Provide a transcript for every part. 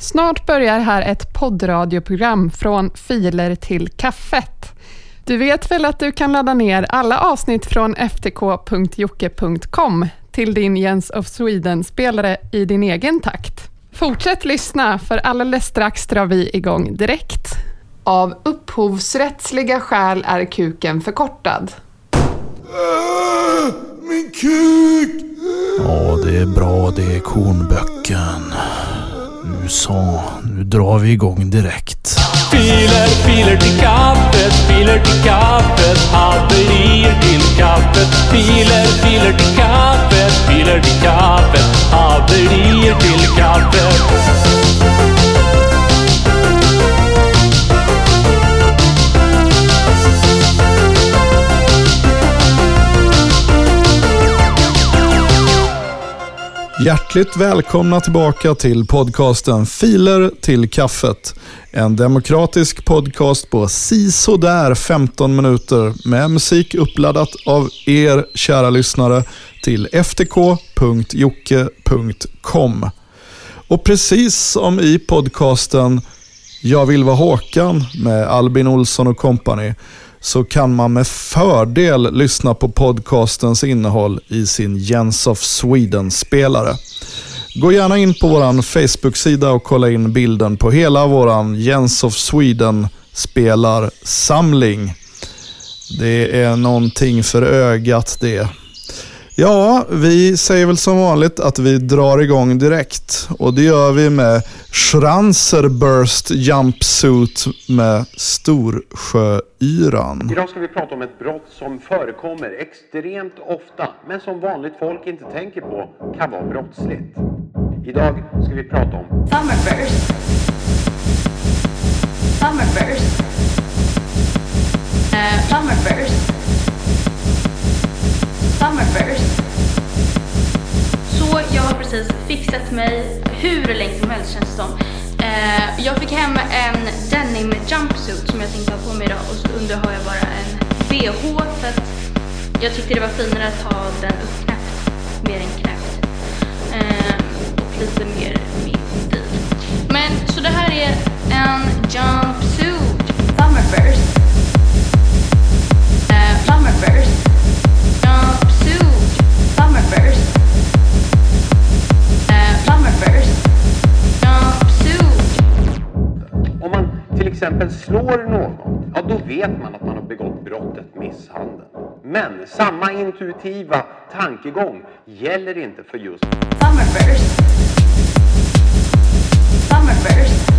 Snart börjar här ett poddradioprogram från filer till kaffet. Du vet väl att du kan ladda ner alla avsnitt från ftk.jocke.com till din Jens of Sweden-spelare i din egen takt. Fortsätt lyssna, för alldeles strax drar vi igång direkt. Av upphovsrättsliga skäl är kuken förkortad. Äh, min kuk! Ja, det är bra det är kornböcken. Så, nu drar vi igång direkt. Filer, filer till kaffe Hjärtligt välkomna tillbaka till podcasten Filer till kaffet. En demokratisk podcast på sisådär 15 minuter med musik uppladdat av er kära lyssnare till ftk.jocke.com. Och precis som i podcasten Jag vill vara Håkan med Albin Olsson och kompani så kan man med fördel lyssna på podcastens innehåll i sin Jens of Sweden-spelare. Gå gärna in på vår Facebook-sida och kolla in bilden på hela vår Jens of Sweden-spelarsamling. Det är någonting för ögat det. Ja, vi säger väl som vanligt att vi drar igång direkt. Och det gör vi med Schranzerburst Jumpsuit med Storsjöyran. Idag ska vi prata om ett brott som förekommer extremt ofta, men som vanligt folk inte tänker på kan vara brottsligt. Idag ska vi prata om Summerburst. Summerburst. Uh, summerburst. Summerburst. Så jag har precis fixat mig hur länge som helst känns det som. Eh, jag fick hem en denim jumpsuit som jag tänkte ha på mig idag och så under har jag bara en bh för att jag tyckte det var finare att ha den uppknäppt mer än knäppt. Eh, och lite mer min stil. Men så det här är en jumpsuit. Summerburst. Eh, summerburst. Exempel slår någon, ja då vet man att man har begått brottet misshandel. Men samma intuitiva tankegång gäller inte för just Summerburst. Summerburst.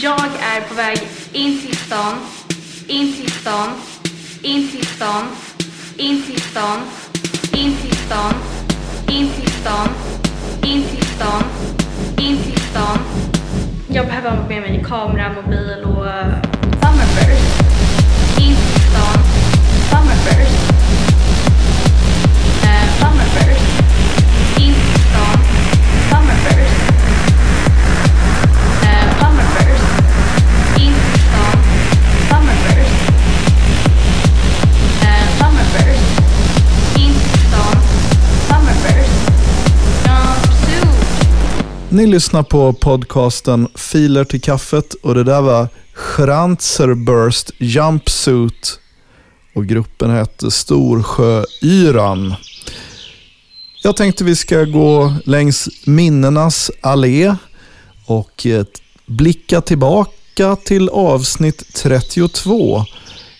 Jag är på väg in till stan, in till stan, in till stan, in till stan, in till stan, in till stan, in till stan, in till stan. Jag behöver ha med mig kamera, mobil och eh, Summerburst. In till stan, Summerburst. Eh, Summerburst. In till stan, Summerburst. Ni lyssnar på podcasten Filer till kaffet och det där var Schranzerburst Jumpsuit och gruppen hette Storsjöyran. Jag tänkte vi ska gå längs minnenas allé och eh, blicka tillbaka till avsnitt 32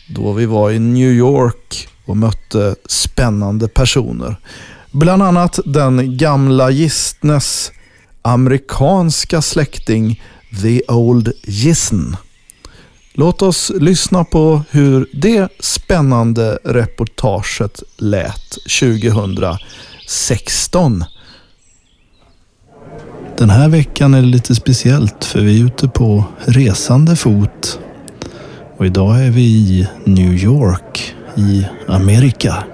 då vi var i New York och mötte spännande personer. Bland annat den gamla gistnes amerikanska släkting The Old Gissen. Låt oss lyssna på hur det spännande reportaget lät 2016. Den här veckan är det lite speciellt för vi är ute på resande fot. Och idag är vi i New York i Amerika.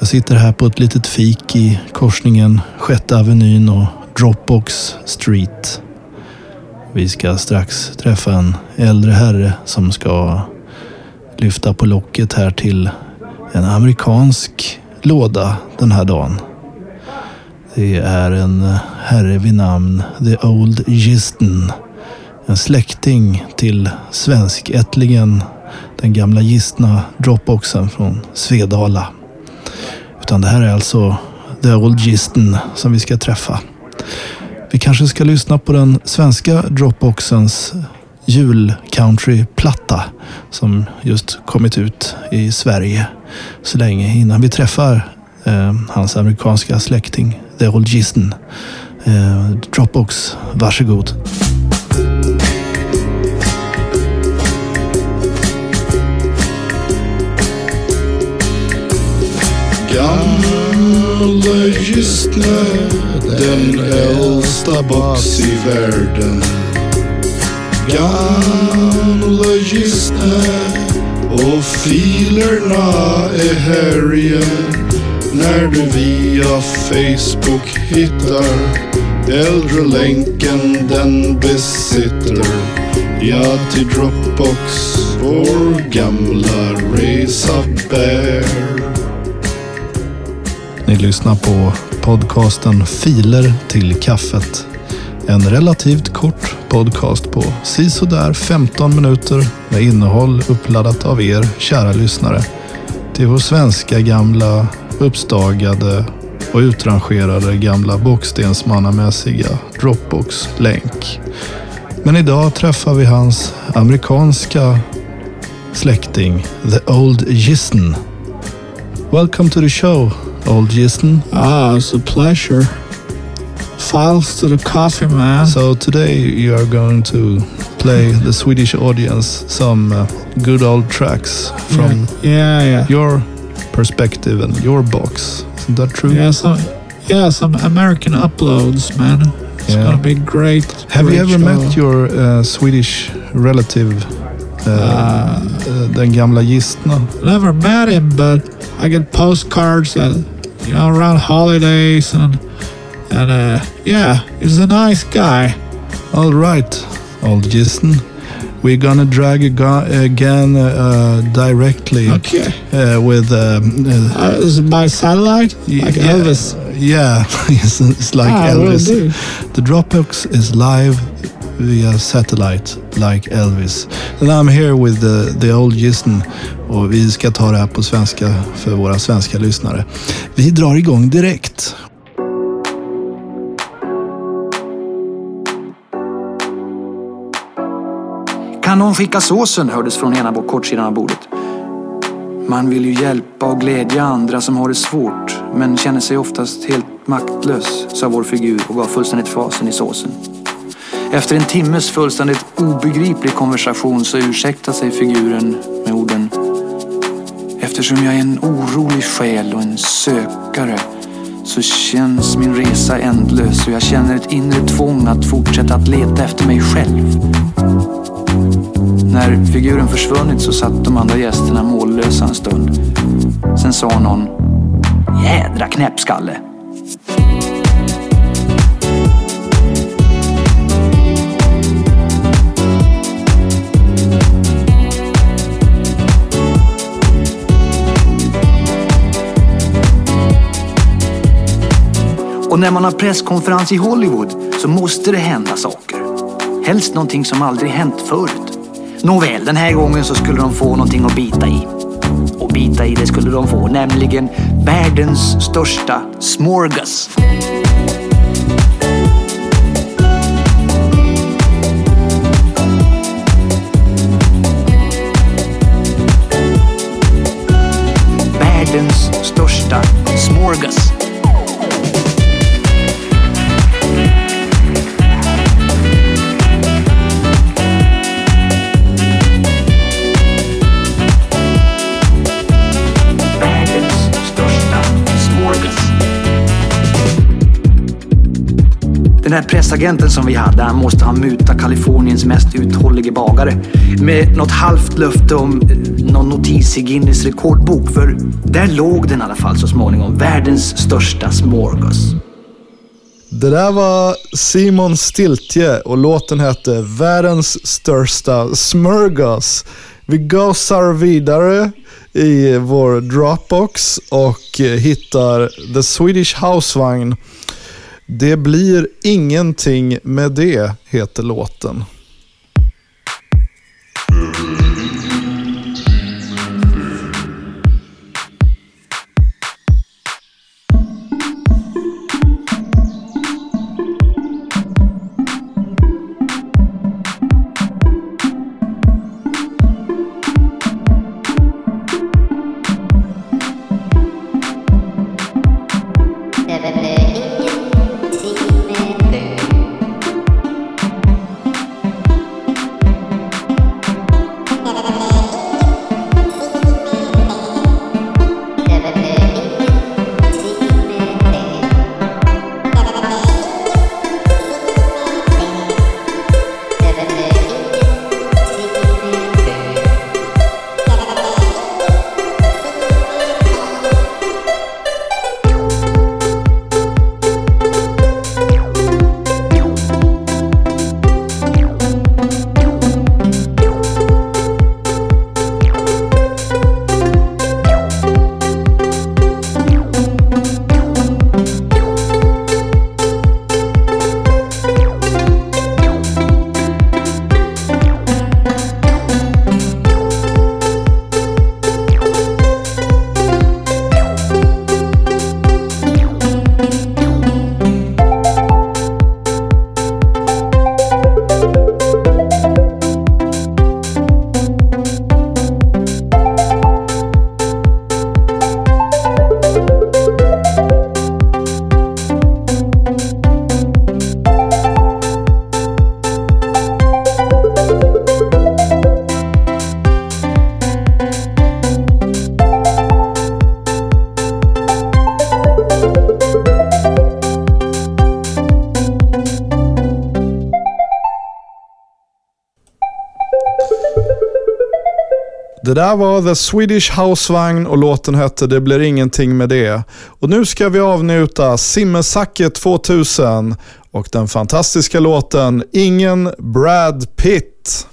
Jag sitter här på ett litet fik i korsningen Sjätte Avenyn och Dropbox Street. Vi ska strax träffa en äldre herre som ska lyfta på locket här till en amerikansk låda den här dagen. Det är en herre vid namn The Old Gisten. En släkting till svenskättlingen, den gamla gistna dropboxen från Svedala. Utan det här är alltså The Old Gisten som vi ska träffa. Vi kanske ska lyssna på den svenska dropboxens julcountryplatta som just kommit ut i Sverige så länge innan vi träffar eh, hans amerikanska släkting The Old Gisten. Eh, Dropbox, varsågod. Gamla Gistne, den äldsta box i världen. Gamla Gistne och filerna är här igen. När du via Facebook hittar äldrelänken den besitter. Ja, till Dropbox vår gamla resa bär. Ni lyssnar på podcasten Filer till kaffet. En relativt kort podcast på sisådär 15 minuter med innehåll uppladdat av er kära lyssnare till vår svenska gamla uppstagade och utrangerade gamla bockstensmannamässiga Dropbox-länk. Men idag träffar vi hans amerikanska släkting, The Old Gissen. Welcome to the show, Old Gisten. Ah, it's a pleasure. Files to the coffee, man. So today you are going to play the Swedish audience some uh, good old tracks from yeah, yeah. your perspective and your box. Isn't that true? Yeah, some, yeah, some American uploads, man. It's Yeah. gonna be great. Have you ever show. met your uh, Swedish relative, uh, uh, den gamla gistna? Never met him, but I get postcards that you know around holidays and and uh, yeah, he's a nice guy. All right, old Gisten. We're gonna drag aga- again uh, directly Okay. uh, with um, uh, is it by satellite? Like yeah, Elvis. Yeah, it's, it's like Ah, Elvis. The Dropbox is live via satellite like Elvis. And I'm here with the, the old Gisten och vi ska ta det här på svenska för våra svenska lyssnare. Vi drar igång direkt. Kan någon skicka såsen? hördes från ena kortsidan av bordet. Man vill ju hjälpa och glädja andra som har det svårt, men känner sig oftast helt maktlös, sa vår figur och gav fullständigt fasen i såsen. Efter en timmes fullständigt obegriplig konversation så ursäktar sig figuren med orden Eftersom jag är en orolig själ och en sökare så känns min resa ändlös och jag känner ett inre tvång att fortsätta att leta efter mig själv. När figuren försvunnit så satt de andra gästerna mållösa en stund. Sen sa någon Jädra knäppskalle. Och när man har presskonferens i Hollywood så måste det hända saker. Helst någonting som aldrig hänt förut. Nåväl, den här gången så skulle de få någonting att bita i. Och bita i det skulle de få, nämligen världens största smorgas. Den här pressagenten som vi hade, han måste ha mutat Kaliforniens mest uthållige bagare. Med något halvt löfte om eh, någon notis i Guinness rekordbok. För där låg den i alla fall så småningom. Världens största smorgas. Det där var Simon Stiltje och låten hette Världens största smörgås. Vi gasar vidare i vår Dropbox och hittar The Swedish Housevagn. Det blir ingenting med det, heter låten. Det där var The Swedish Housevagn och låten hette Det blir ingenting med det. Och nu ska vi avnjuta Simmersacke 2000 och den fantastiska låten Ingen Brad Pitt.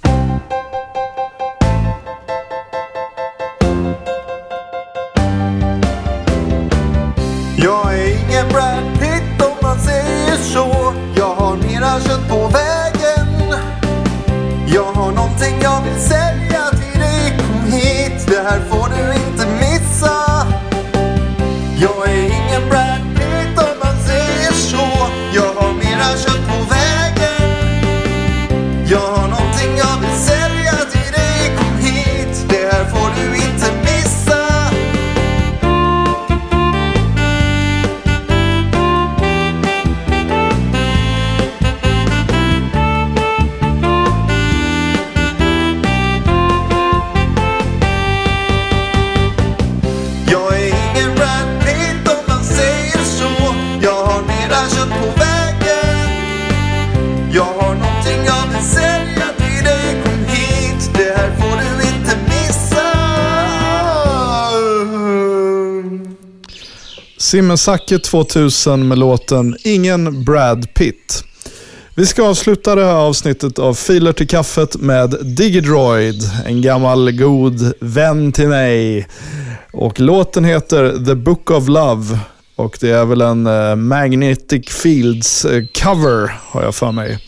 Simmesacke 2000 med låten Ingen Brad Pitt. Vi ska avsluta det här avsnittet av Filer till kaffet med Digidroid, en gammal god vän till mig. Och låten heter The Book of Love och det är väl en eh, Magnetic Fields-cover, eh, har jag för mig.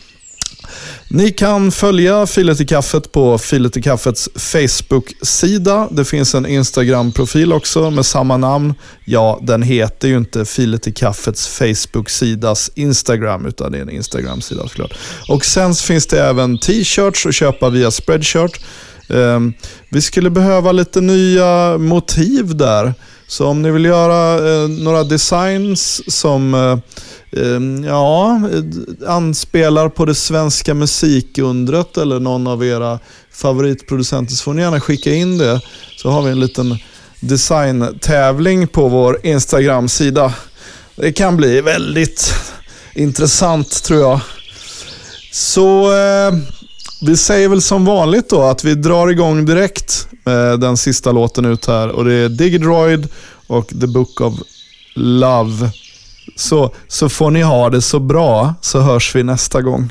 Ni kan följa Filet i kaffet på Filet i kaffets Facebook-sida. Det finns en Instagram-profil också med samma namn. Ja, den heter ju inte Filet i kaffets Facebook-sidas Instagram, utan det är en Instagram-sida såklart. Och sen finns det även t-shirts att köpa via Spreadshirt. Ehm, vi skulle behöva lite nya motiv där. Så om ni vill göra eh, några designs som eh, ehm, ja, eh, anspelar på det svenska musikundret eller någon av era favoritproducenter så får ni gärna skicka in det. Så har vi en liten designtävling på vår Instagram-sida. Det kan bli väldigt intressant tror jag. Så eh, vi säger väl som vanligt då att vi drar igång direkt med den sista låten ut här. Och det är Digidroid och The Book of Love. Så, så får ni ha det så bra så hörs vi nästa gång.